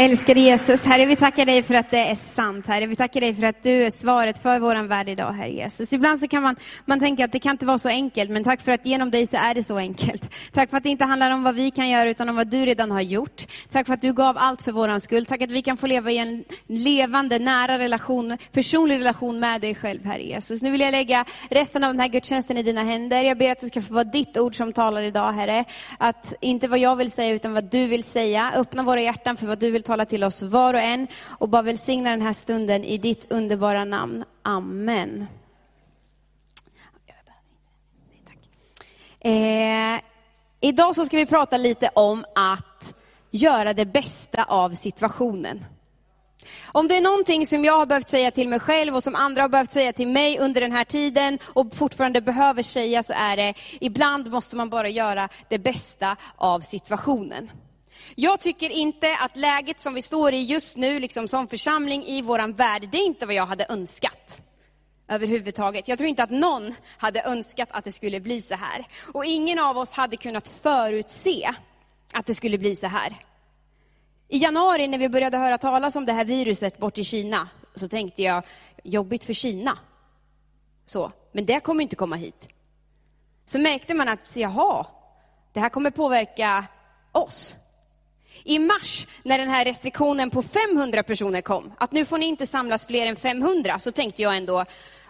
Älskade Jesus, Herre vi tackar dig för att det är sant, Herre. Vi tackar dig för att du är svaret för vår värld idag, Herre Jesus. Ibland så kan man, man tänka att det kan inte vara så enkelt, men tack för att genom dig så är det så enkelt. Tack för att det inte handlar om vad vi kan göra, utan om vad du redan har gjort. Tack för att du gav allt för vår skull. Tack att vi kan få leva i en levande, nära relation, personlig relation med dig själv, Herre Jesus. Nu vill jag lägga resten av den här gudstjänsten i dina händer. Jag ber att det ska få vara ditt ord som talar idag, Herre. Att inte vad jag vill säga, utan vad du vill säga. Öppna våra hjärtan för vad du vill tala till oss var och en och bara välsigna den här stunden i ditt underbara namn. Amen. Eh, idag så ska vi prata lite om att göra det bästa av situationen. Om det är någonting som jag har behövt säga till mig själv och som andra har behövt säga till mig under den här tiden och fortfarande behöver säga så är det, ibland måste man bara göra det bästa av situationen. Jag tycker inte att läget som vi står i just nu, liksom som församling i vår värld, det är inte vad jag hade önskat. Överhuvudtaget. Jag tror inte att någon hade önskat att det skulle bli så här. Och ingen av oss hade kunnat förutse att det skulle bli så här. I januari när vi började höra talas om det här viruset bort i Kina, så tänkte jag, jobbigt för Kina. Så, men det kommer inte komma hit. Så märkte man att, jaha, det här kommer påverka oss. I mars, när den här restriktionen på 500 personer kom, att nu får ni inte samlas fler än 500, så tänkte jag ändå,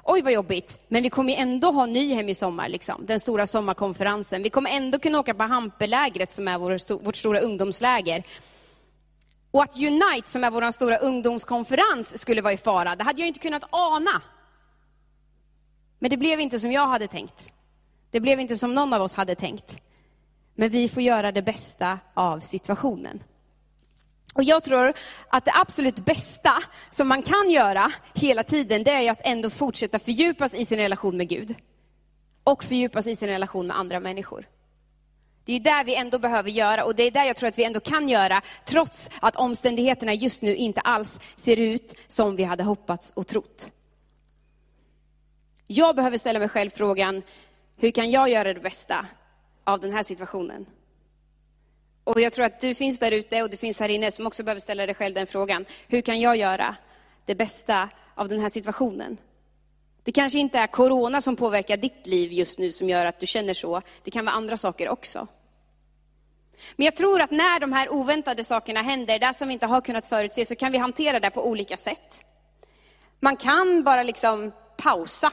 oj vad jobbigt, men vi kommer ändå ha Nyhem i sommar, liksom, den stora sommarkonferensen. Vi kommer ändå kunna åka på Hampelägret som är vår, vårt stora ungdomsläger. Och att Unite, som är vår stora ungdomskonferens, skulle vara i fara, det hade jag inte kunnat ana. Men det blev inte som jag hade tänkt. Det blev inte som någon av oss hade tänkt. Men vi får göra det bästa av situationen. Och jag tror att det absolut bästa som man kan göra hela tiden, det är att ändå fortsätta fördjupas i sin relation med Gud. Och fördjupas i sin relation med andra människor. Det är där vi ändå behöver göra och det är där jag tror att vi ändå kan göra, trots att omständigheterna just nu inte alls ser ut som vi hade hoppats och trott. Jag behöver ställa mig själv frågan, hur kan jag göra det bästa av den här situationen? Och jag tror att du finns där ute och du finns här inne som också behöver ställa dig själv den frågan. Hur kan jag göra det bästa av den här situationen? Det kanske inte är corona som påverkar ditt liv just nu som gör att du känner så. Det kan vara andra saker också. Men jag tror att när de här oväntade sakerna händer, det som vi inte har kunnat förutse, så kan vi hantera det på olika sätt. Man kan bara liksom pausa.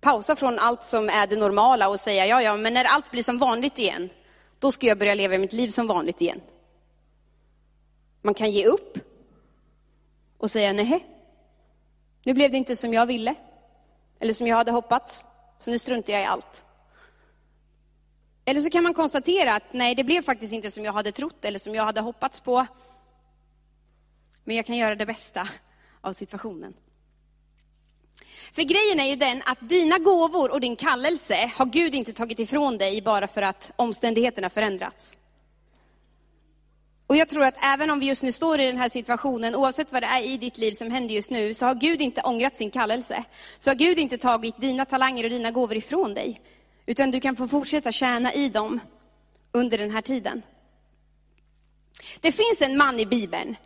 Pausa från allt som är det normala och säga, ja, ja, men när allt blir som vanligt igen, då ska jag börja leva mitt liv som vanligt igen. Man kan ge upp och säga, nej, nu blev det inte som jag ville, eller som jag hade hoppats, så nu struntar jag i allt. Eller så kan man konstatera att nej, det blev faktiskt inte som jag hade trott eller som jag hade hoppats på. Men jag kan göra det bästa av situationen. För grejen är ju den att dina gåvor och din kallelse har Gud inte tagit ifrån dig bara för att omständigheterna förändrats. Och jag tror att även om vi just nu står i den här situationen, oavsett vad det är i ditt liv som händer just nu, så har Gud inte ångrat sin kallelse. Så har Gud inte tagit dina talanger och dina gåvor ifrån dig. Utan du kan få fortsätta tjäna i dem under den här tiden. Det finns en man i Bibeln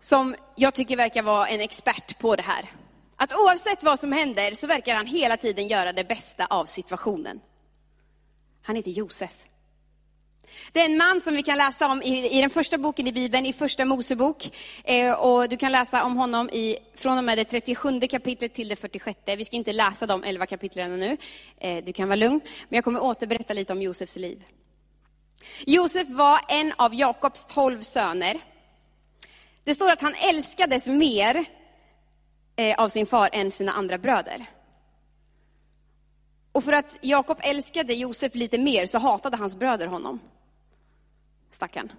som jag tycker verkar vara en expert på det här. Att oavsett vad som händer så verkar han hela tiden göra det bästa av situationen. Han heter Josef. Det är en man som vi kan läsa om i, i den första boken i Bibeln, i första Mosebok. Eh, och du kan läsa om honom i, från och med det 37 kapitlet till det 46. Vi ska inte läsa de 11 kapitlen nu. Eh, du kan vara lugn. Men jag kommer återberätta lite om Josefs liv. Josef var en av Jakobs tolv söner. Det står att han älskades mer Eh, av sin far än sina andra bröder. Och för att Jakob älskade Josef lite mer så hatade hans bröder honom stackarn.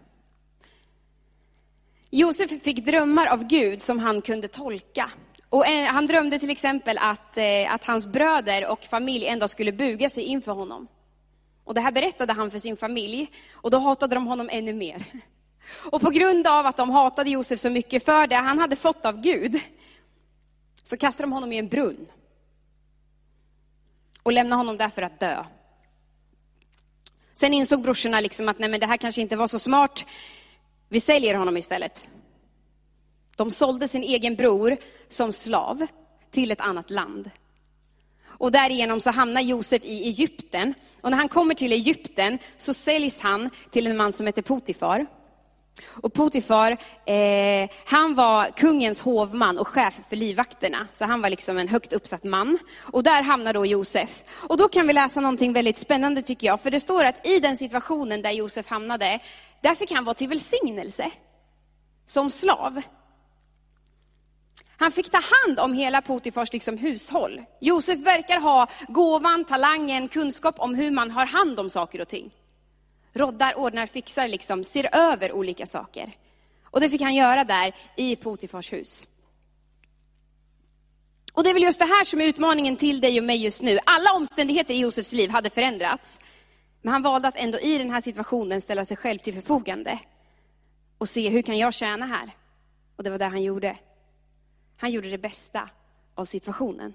Josef fick drömmar av Gud som han kunde tolka. Och eh, han drömde till exempel att, eh, att hans bröder och familj en dag skulle buga sig inför honom. Och det här berättade han för sin familj, och då hatade de honom ännu mer. Och på grund av att de hatade Josef så mycket för det han hade fått av Gud, så kastade de honom i en brunn. Och lämnade honom där för att dö. Sen insåg brorsorna liksom att nej, men det här kanske inte var så smart. Vi säljer honom istället. De sålde sin egen bror som slav till ett annat land. Och därigenom så hamnar Josef i Egypten. Och när han kommer till Egypten så säljs han till en man som heter Potifar. Och Potifar, eh, han var kungens hovman och chef för livvakterna. Så han var liksom en högt uppsatt man. Och där hamnar då Josef. Och då kan vi läsa någonting väldigt spännande tycker jag. För det står att i den situationen där Josef hamnade, där fick han vara till välsignelse. Som slav. Han fick ta hand om hela Potifars liksom hushåll. Josef verkar ha gåvan, talangen, kunskap om hur man har hand om saker och ting. Roddar, ordnar, fixar, liksom, ser över olika saker. Och det fick han göra där i Potifars hus. Och det är väl just det här som är utmaningen till dig och mig just nu. Alla omständigheter i Josefs liv hade förändrats. Men han valde att ändå i den här situationen ställa sig själv till förfogande. Och se, hur kan jag tjäna här? Och det var det han gjorde. Han gjorde det bästa av situationen.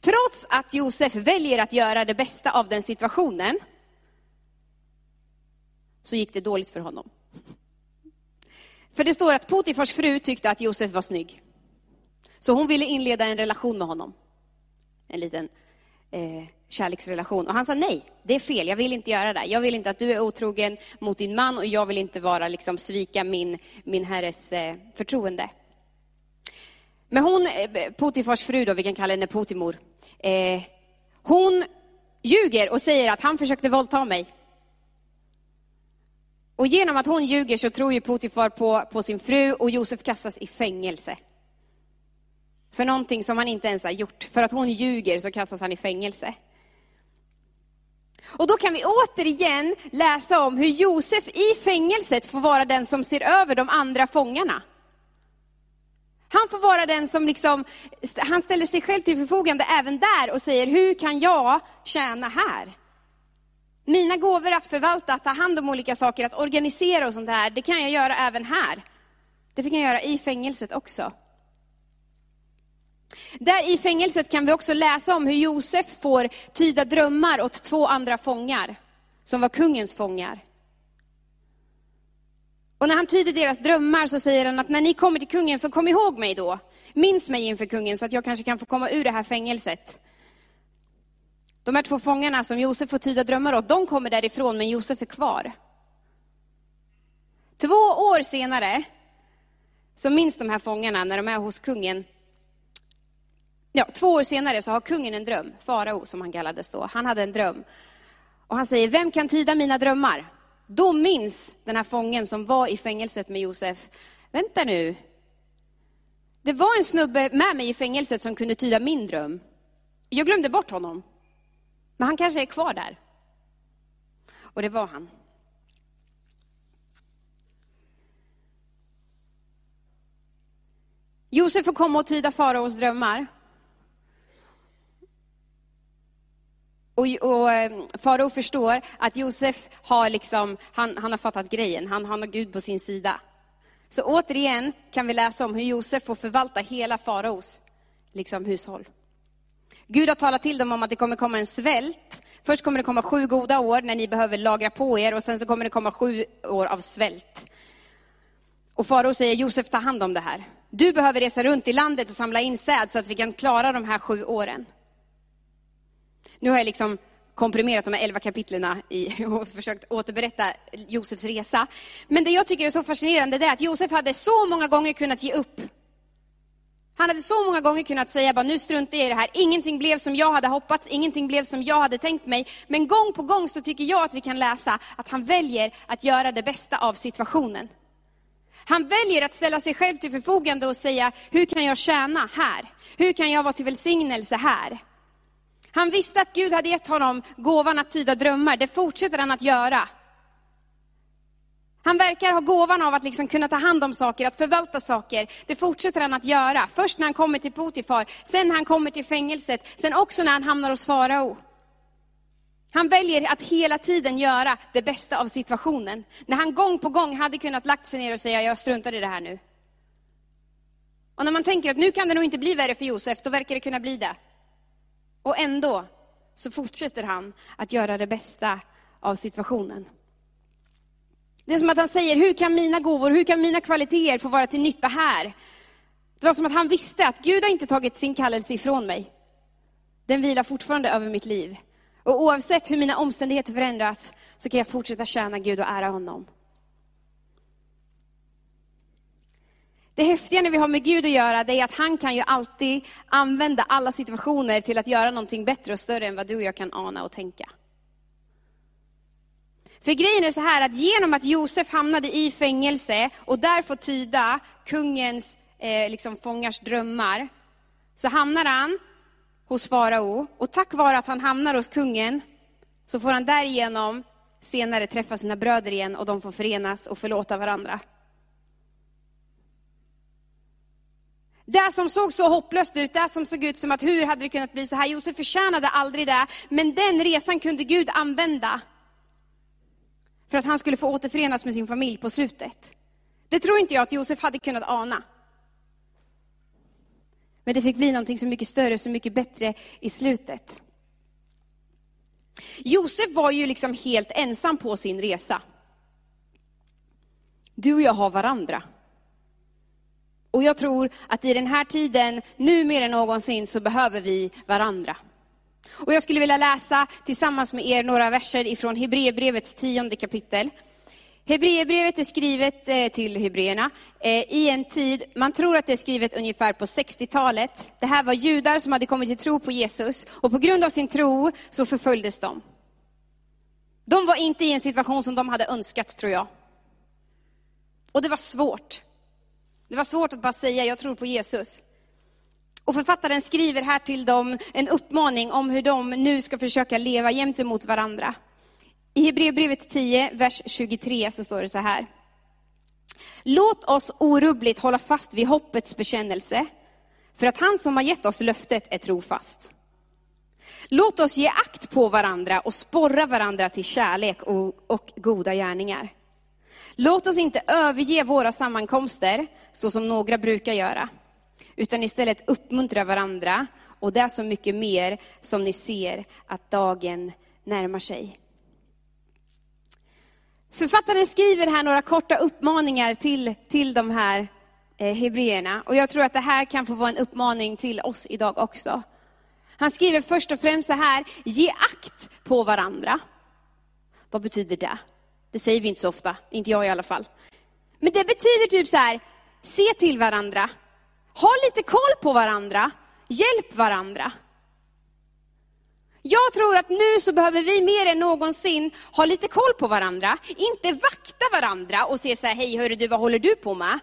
Trots att Josef väljer att göra det bästa av den situationen, så gick det dåligt för honom. För det står att Potifars fru tyckte att Josef var snygg. Så hon ville inleda en relation med honom. En liten eh, kärleksrelation. Och han sa nej, det är fel, jag vill inte göra det. Jag vill inte att du är otrogen mot din man och jag vill inte vara, liksom, svika min, min herres eh, förtroende. Men hon, eh, Potifars fru då, vi kan kalla henne Potimor, eh, hon ljuger och säger att han försökte våldta mig. Och genom att hon ljuger så tror ju Potifar på, på sin fru och Josef kastas i fängelse. För någonting som han inte ens har gjort. För att hon ljuger så kastas han i fängelse. Och då kan vi återigen läsa om hur Josef i fängelset får vara den som ser över de andra fångarna. Han får vara den som liksom, han ställer sig själv till förfogande även där och säger, hur kan jag tjäna här? Mina gåvor att förvalta, att ta hand om olika saker, att organisera och sånt här, det kan jag göra även här. Det fick jag göra i fängelset också. Där i fängelset kan vi också läsa om hur Josef får tyda drömmar åt två andra fångar, som var kungens fångar. Och när han tyder deras drömmar så säger han att när ni kommer till kungen så kom ihåg mig då. Minns mig inför kungen så att jag kanske kan få komma ur det här fängelset. De här två fångarna som Josef får tyda drömmar åt, de kommer därifrån men Josef är kvar. Två år senare så minns de här fångarna när de är hos kungen. Ja, två år senare så har kungen en dröm, farao som han kallades då. Han hade en dröm. Och han säger, vem kan tyda mina drömmar? Då minns den här fången som var i fängelset med Josef, vänta nu. Det var en snubbe med mig i fängelset som kunde tyda min dröm. Jag glömde bort honom. Men han kanske är kvar där. Och det var han. Josef får komma och tyda faraos drömmar. Och, och eh, farao förstår att Josef har, liksom, han, han har fattat grejen, han, han har Gud på sin sida. Så återigen kan vi läsa om hur Josef får förvalta hela faraos liksom, hushåll. Gud har talat till dem om att det kommer komma en svält. Först kommer det komma sju goda år när ni behöver lagra på er och sen så kommer det komma sju år av svält. Och farao säger, Josef ta hand om det här. Du behöver resa runt i landet och samla in säd så att vi kan klara de här sju åren. Nu har jag liksom komprimerat de här elva kapitlerna i, och försökt återberätta Josefs resa. Men det jag tycker är så fascinerande är att Josef hade så många gånger kunnat ge upp. Han hade så många gånger kunnat säga, bara, nu struntar jag i det här, ingenting blev som jag hade hoppats, ingenting blev som jag hade tänkt mig. Men gång på gång så tycker jag att vi kan läsa att han väljer att göra det bästa av situationen. Han väljer att ställa sig själv till förfogande och säga, hur kan jag tjäna här? Hur kan jag vara till välsignelse här? Han visste att Gud hade gett honom gåvan att tyda drömmar, det fortsätter han att göra. Han verkar ha gåvan av att liksom kunna ta hand om saker, att förvalta saker. Det fortsätter han att göra. Först när han kommer till Potifar, sen när han kommer till fängelset, sen också när han hamnar hos farao. Han väljer att hela tiden göra det bästa av situationen. När han gång på gång hade kunnat lagt sig ner och säga, jag struntar i det här nu. Och när man tänker att nu kan det nog inte bli värre för Josef, då verkar det kunna bli det. Och ändå så fortsätter han att göra det bästa av situationen. Det är som att han säger, hur kan mina gåvor, hur kan mina kvaliteter få vara till nytta här? Det var som att han visste att Gud har inte tagit sin kallelse ifrån mig. Den vilar fortfarande över mitt liv. Och oavsett hur mina omständigheter förändras, så kan jag fortsätta tjäna Gud och ära honom. Det häftiga när vi har med Gud att göra, det är att han kan ju alltid använda alla situationer till att göra någonting bättre och större än vad du och jag kan ana och tänka. För grejen är så här att genom att Josef hamnade i fängelse och där får tyda kungens eh, liksom fångars drömmar, så hamnar han hos farao. Och tack vare att han hamnar hos kungen, så får han därigenom senare träffa sina bröder igen och de får förenas och förlåta varandra. Det som såg så hopplöst ut, det som såg ut som att hur hade det kunnat bli så här? Josef förtjänade aldrig det, men den resan kunde Gud använda för att han skulle få återförenas med sin familj på slutet. Det tror inte jag att Josef hade kunnat ana. Men det fick bli någonting så mycket större, så mycket bättre i slutet. Josef var ju liksom helt ensam på sin resa. Du och jag har varandra. Och jag tror att i den här tiden, nu mer än någonsin, så behöver vi varandra. Och jag skulle vilja läsa tillsammans med er några verser ifrån Hebreerbrevets tionde kapitel. Hebreerbrevet är skrivet eh, till hebreerna eh, i en tid, man tror att det är skrivet ungefär på 60-talet. Det här var judar som hade kommit till tro på Jesus och på grund av sin tro så förföljdes de. De var inte i en situation som de hade önskat, tror jag. Och det var svårt. Det var svårt att bara säga, jag tror på Jesus. Och författaren skriver här till dem en uppmaning om hur de nu ska försöka leva gentemot varandra. I Hebreerbrevet 10, vers 23 så står det så här. Låt oss orubbligt hålla fast vid hoppets bekännelse, för att han som har gett oss löftet är trofast. Låt oss ge akt på varandra och sporra varandra till kärlek och, och goda gärningar. Låt oss inte överge våra sammankomster, så som några brukar göra, utan istället uppmuntra varandra, och det är så mycket mer som ni ser att dagen närmar sig. Författaren skriver här några korta uppmaningar till, till de här eh, hebreerna. Och jag tror att det här kan få vara en uppmaning till oss idag också. Han skriver först och främst så här, ge akt på varandra. Vad betyder det? Det säger vi inte så ofta, inte jag i alla fall. Men det betyder typ så här, se till varandra, ha lite koll på varandra, hjälp varandra. Jag tror att nu så behöver vi mer än någonsin ha lite koll på varandra, inte vakta varandra och se så här, hej hörru du, vad håller du på med?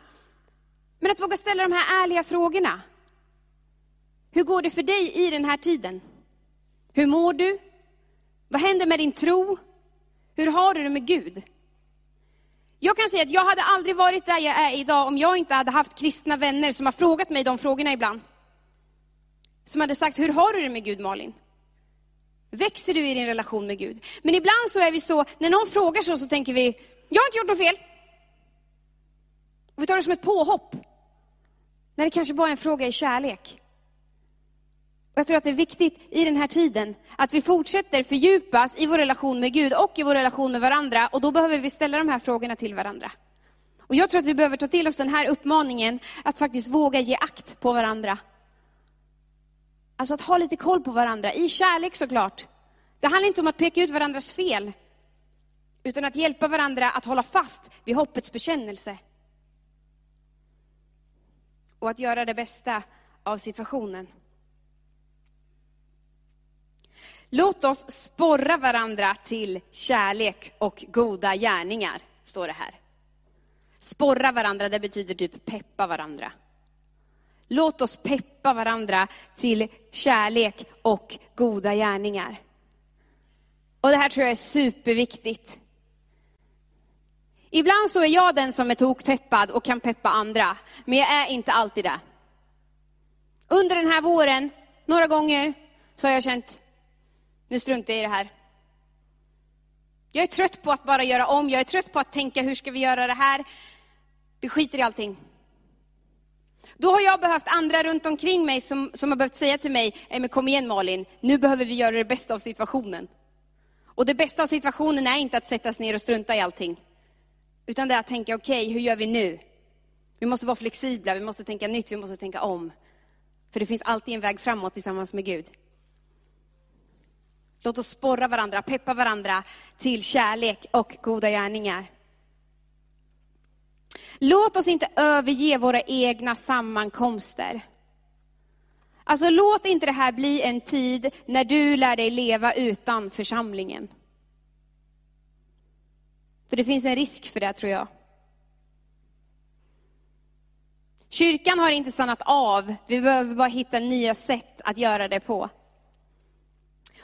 Men att våga ställa de här ärliga frågorna. Hur går det för dig i den här tiden? Hur mår du? Vad händer med din tro? Hur har du det med Gud? Jag kan säga att jag hade aldrig varit där jag är idag om jag inte hade haft kristna vänner som har frågat mig de frågorna ibland. Som hade sagt, hur har du det med Gud Malin? Växer du i din relation med Gud? Men ibland så är vi så, när någon frågar så, så tänker vi, jag har inte gjort något fel. Och vi tar det som ett påhopp. När det kanske bara är en fråga i kärlek. Jag tror att det är viktigt i den här tiden att vi fortsätter fördjupas i vår relation med Gud och i vår relation med varandra. Och då behöver vi ställa de här frågorna till varandra. Och jag tror att vi behöver ta till oss den här uppmaningen att faktiskt våga ge akt på varandra. Alltså att ha lite koll på varandra, i kärlek såklart. Det handlar inte om att peka ut varandras fel, utan att hjälpa varandra att hålla fast vid hoppets bekännelse. Och att göra det bästa av situationen. Låt oss sporra varandra till kärlek och goda gärningar, står det här. Sporra varandra, det betyder typ peppa varandra. Låt oss peppa varandra till kärlek och goda gärningar. Och det här tror jag är superviktigt. Ibland så är jag den som är tokpeppad och kan peppa andra, men jag är inte alltid det. Under den här våren, några gånger, så har jag känt, nu struntar jag i det här. Jag är trött på att bara göra om, jag är trött på att tänka, hur ska vi göra det här? Vi skiter i allting. Då har jag behövt andra runt omkring mig som, som har behövt säga till mig, men kom igen Malin, nu behöver vi göra det bästa av situationen. Och det bästa av situationen är inte att sätta sig ner och strunta i allting. Utan det är att tänka, okej, okay, hur gör vi nu? Vi måste vara flexibla, vi måste tänka nytt, vi måste tänka om. För det finns alltid en väg framåt tillsammans med Gud. Låt oss sporra varandra, peppa varandra till kärlek och goda gärningar. Låt oss inte överge våra egna sammankomster. Alltså låt inte det här bli en tid när du lär dig leva utan församlingen. För det finns en risk för det tror jag. Kyrkan har inte stannat av, vi behöver bara hitta nya sätt att göra det på.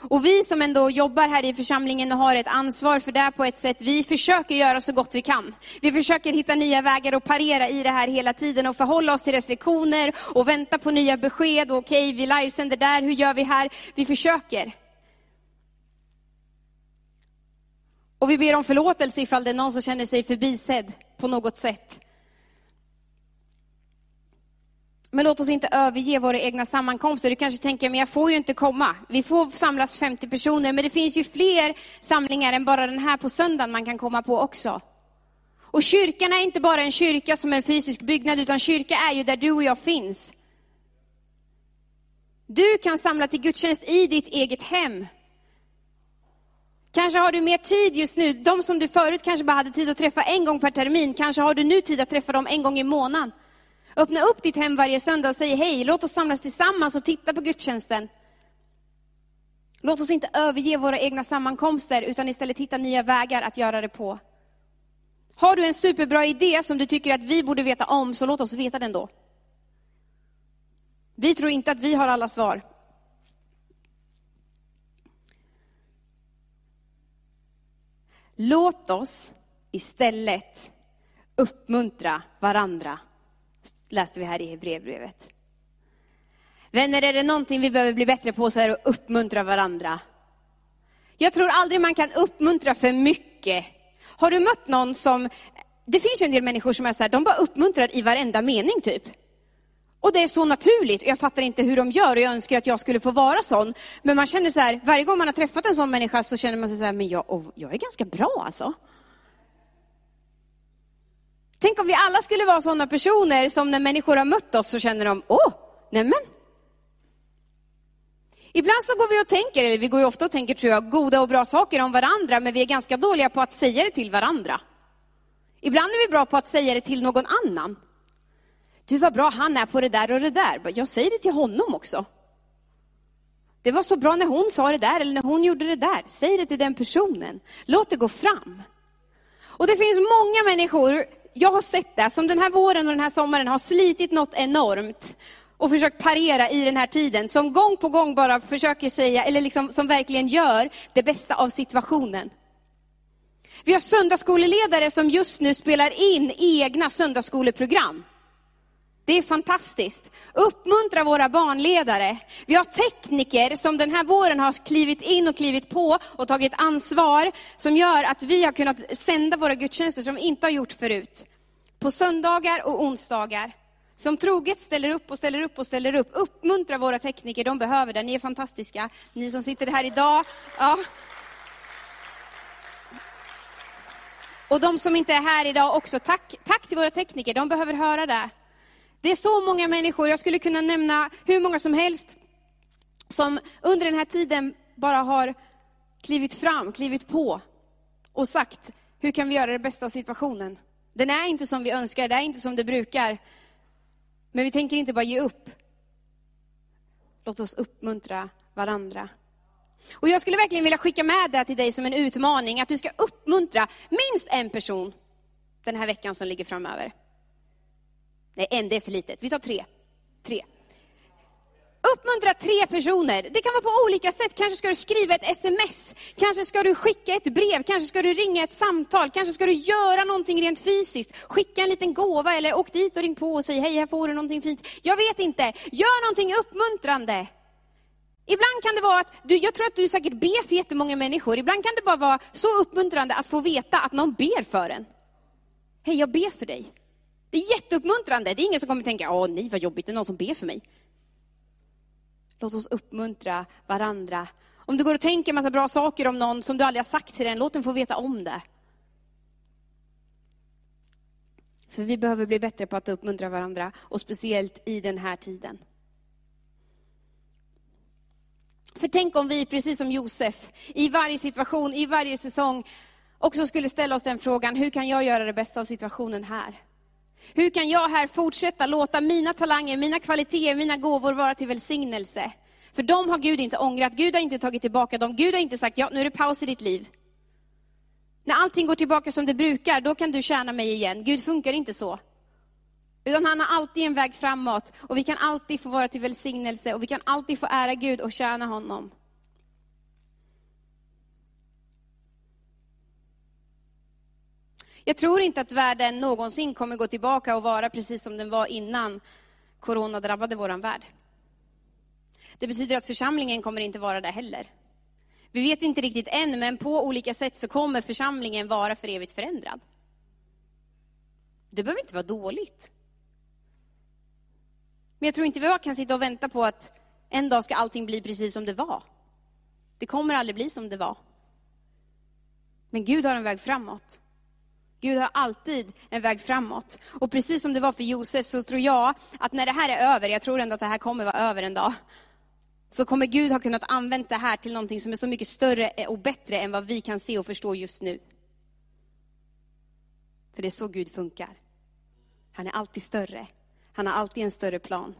Och vi som ändå jobbar här i församlingen och har ett ansvar för det på ett sätt, vi försöker göra så gott vi kan. Vi försöker hitta nya vägar och parera i det här hela tiden och förhålla oss till restriktioner och vänta på nya besked. Okej, vi livesänder där, hur gör vi här? Vi försöker. Och vi ber om förlåtelse ifall det är någon som känner sig förbisedd på något sätt. Men låt oss inte överge våra egna sammankomster. Du kanske tänker, men jag får ju inte komma. Vi får samlas 50 personer, men det finns ju fler samlingar än bara den här på söndagen man kan komma på också. Och kyrkan är inte bara en kyrka som en fysisk byggnad, utan kyrka är ju där du och jag finns. Du kan samla till gudstjänst i ditt eget hem. Kanske har du mer tid just nu. De som du förut kanske bara hade tid att träffa en gång per termin, kanske har du nu tid att träffa dem en gång i månaden. Öppna upp ditt hem varje söndag och säg hej, låt oss samlas tillsammans och titta på gudstjänsten. Låt oss inte överge våra egna sammankomster, utan istället hitta nya vägar att göra det på. Har du en superbra idé som du tycker att vi borde veta om, så låt oss veta den då. Vi tror inte att vi har alla svar. Låt oss istället uppmuntra varandra läste vi här i brevbrevet. Vänner, är det någonting vi behöver bli bättre på så är det att uppmuntra varandra. Jag tror aldrig man kan uppmuntra för mycket. Har du mött någon som, det finns ju en del människor som är så här, de bara uppmuntrar i varenda mening typ. Och det är så naturligt, och jag fattar inte hur de gör och jag önskar att jag skulle få vara sån. Men man känner så här, varje gång man har träffat en sån människa så känner man sig så här, men jag, jag är ganska bra alltså. Tänk om vi alla skulle vara sådana personer som när människor har mött oss så känner de, åh, nämen. Ibland så går vi och tänker, eller vi går ju ofta och tänker tror jag, goda och bra saker om varandra, men vi är ganska dåliga på att säga det till varandra. Ibland är vi bra på att säga det till någon annan. Du vad bra han är på det där och det där. Jag säger det till honom också. Det var så bra när hon sa det där, eller när hon gjorde det där. Säg det till den personen. Låt det gå fram. Och det finns många människor jag har sett det, som den här våren och den här sommaren har slitit något enormt och försökt parera i den här tiden, som gång på gång bara försöker säga, eller liksom, som verkligen gör det bästa av situationen. Vi har söndagsskoleledare som just nu spelar in egna söndagsskoleprogram. Det är fantastiskt. Uppmuntra våra barnledare. Vi har tekniker som den här våren har klivit in och klivit på och tagit ansvar, som gör att vi har kunnat sända våra gudstjänster som vi inte har gjort förut. På söndagar och onsdagar. Som troget ställer upp och ställer upp och ställer upp. Uppmuntra våra tekniker, de behöver det. Ni är fantastiska. Ni som sitter här idag. Ja. Och de som inte är här idag också, tack, tack till våra tekniker, de behöver höra det. Det är så många människor, jag skulle kunna nämna hur många som helst, som under den här tiden bara har klivit fram, klivit på och sagt, hur kan vi göra det bästa av situationen? Den är inte som vi önskar, det är inte som det brukar. Men vi tänker inte bara ge upp. Låt oss uppmuntra varandra. Och jag skulle verkligen vilja skicka med det till dig som en utmaning, att du ska uppmuntra minst en person den här veckan som ligger framöver. Nej, en, det är för litet. Vi tar tre. Tre. Uppmuntra tre personer. Det kan vara på olika sätt. Kanske ska du skriva ett sms, kanske ska du skicka ett brev, kanske ska du ringa ett samtal, kanske ska du göra någonting rent fysiskt. Skicka en liten gåva eller åk dit och ring på och säg hej, här får du någonting fint. Jag vet inte. Gör någonting uppmuntrande. Ibland kan det vara att, du, jag tror att du säkert ber för jättemånga människor. Ibland kan det bara vara så uppmuntrande att få veta att någon ber för en. Hej, jag ber för dig. Det är jätteuppmuntrande. Det är ingen som kommer tänka, åh nej vad jobbigt, det är någon som ber för mig. Låt oss uppmuntra varandra. Om du går och tänker en massa bra saker om någon som du aldrig har sagt till den, låt den få veta om det. För vi behöver bli bättre på att uppmuntra varandra, och speciellt i den här tiden. För tänk om vi, precis som Josef, i varje situation, i varje säsong, också skulle ställa oss den frågan, hur kan jag göra det bästa av situationen här? Hur kan jag här fortsätta låta mina talanger, mina kvaliteter, mina gåvor vara till välsignelse? För de har Gud inte ångrat, Gud har inte tagit tillbaka dem, Gud har inte sagt, ja nu är det paus i ditt liv. När allting går tillbaka som det brukar, då kan du tjäna mig igen. Gud funkar inte så. Utan han har alltid en väg framåt och vi kan alltid få vara till välsignelse och vi kan alltid få ära Gud och tjäna honom. Jag tror inte att världen någonsin kommer gå tillbaka och vara precis som den var innan corona drabbade vår värld. Det betyder att församlingen kommer inte vara där heller. Vi vet inte riktigt än, men på olika sätt så kommer församlingen vara för evigt förändrad. Det behöver inte vara dåligt. Men jag tror inte vi bara kan sitta och vänta på att en dag ska allting bli precis som det var. Det kommer aldrig bli som det var. Men Gud har en väg framåt. Gud har alltid en väg framåt. Och precis som det var för Josef så tror jag att när det här är över, jag tror ändå att det här kommer vara över en dag, så kommer Gud ha kunnat använda det här till någonting som är så mycket större och bättre än vad vi kan se och förstå just nu. För det är så Gud funkar. Han är alltid större. Han har alltid en större plan.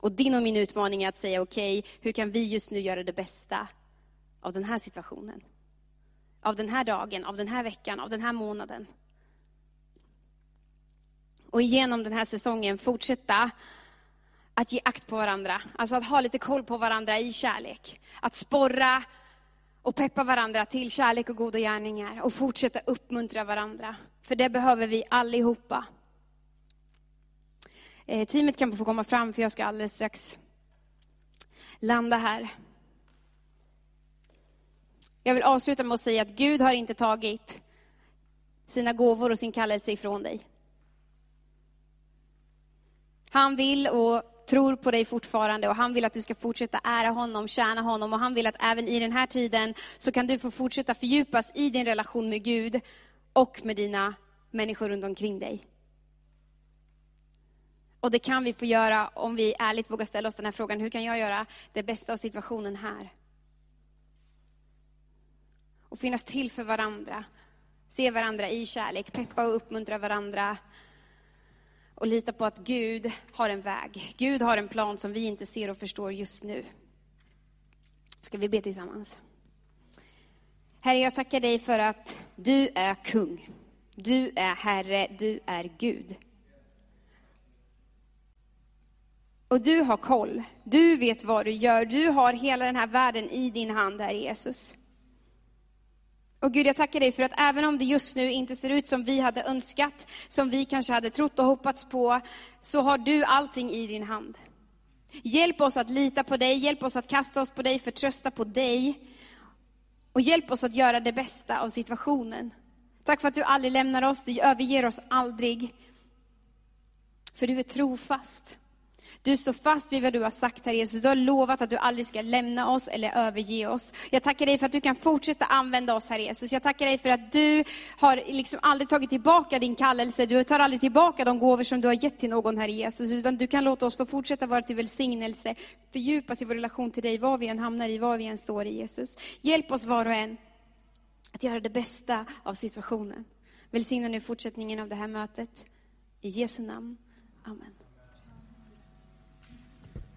Och din och min utmaning är att säga, okej, okay, hur kan vi just nu göra det bästa av den här situationen? Av den här dagen, av den här veckan, av den här månaden. Och genom den här säsongen fortsätta att ge akt på varandra, alltså att ha lite koll på varandra i kärlek. Att sporra och peppa varandra till kärlek och goda gärningar och fortsätta uppmuntra varandra. För det behöver vi allihopa. Eh, teamet kan få komma fram för jag ska alldeles strax landa här. Jag vill avsluta med att säga att Gud har inte tagit sina gåvor och sin kallelse ifrån dig. Han vill och tror på dig fortfarande och han vill att du ska fortsätta ära honom, tjäna honom och han vill att även i den här tiden så kan du få fortsätta fördjupas i din relation med Gud och med dina människor runt omkring dig. Och det kan vi få göra om vi ärligt vågar ställa oss den här frågan, hur kan jag göra det bästa av situationen här? Och finnas till för varandra, se varandra i kärlek, peppa och uppmuntra varandra. Och lita på att Gud har en väg. Gud har en plan som vi inte ser och förstår just nu. Ska vi be tillsammans? Herre, jag tackar dig för att du är kung. Du är Herre, du är Gud. Och du har koll. Du vet vad du gör. Du har hela den här världen i din hand, Herre Jesus. Och Gud, jag tackar dig för att även om det just nu inte ser ut som vi hade önskat, som vi kanske hade trott och hoppats på, så har du allting i din hand. Hjälp oss att lita på dig, hjälp oss att kasta oss på dig, förtrösta på dig. Och hjälp oss att göra det bästa av situationen. Tack för att du aldrig lämnar oss, du överger oss aldrig. För du är trofast. Du står fast vid vad du har sagt, Herre Jesus. Du har lovat att du aldrig ska lämna oss eller överge oss. Jag tackar dig för att du kan fortsätta använda oss, Herre Jesus. Jag tackar dig för att du har liksom aldrig tagit tillbaka din kallelse. Du tar aldrig tillbaka de gåvor som du har gett till någon, Herre Jesus. Utan du kan låta oss få fortsätta vara till välsignelse, fördjupas i vår relation till dig, var vi än hamnar i, var vi än står i, Jesus. Hjälp oss var och en att göra det bästa av situationen. Välsigna nu fortsättningen av det här mötet. I Jesu namn. Amen.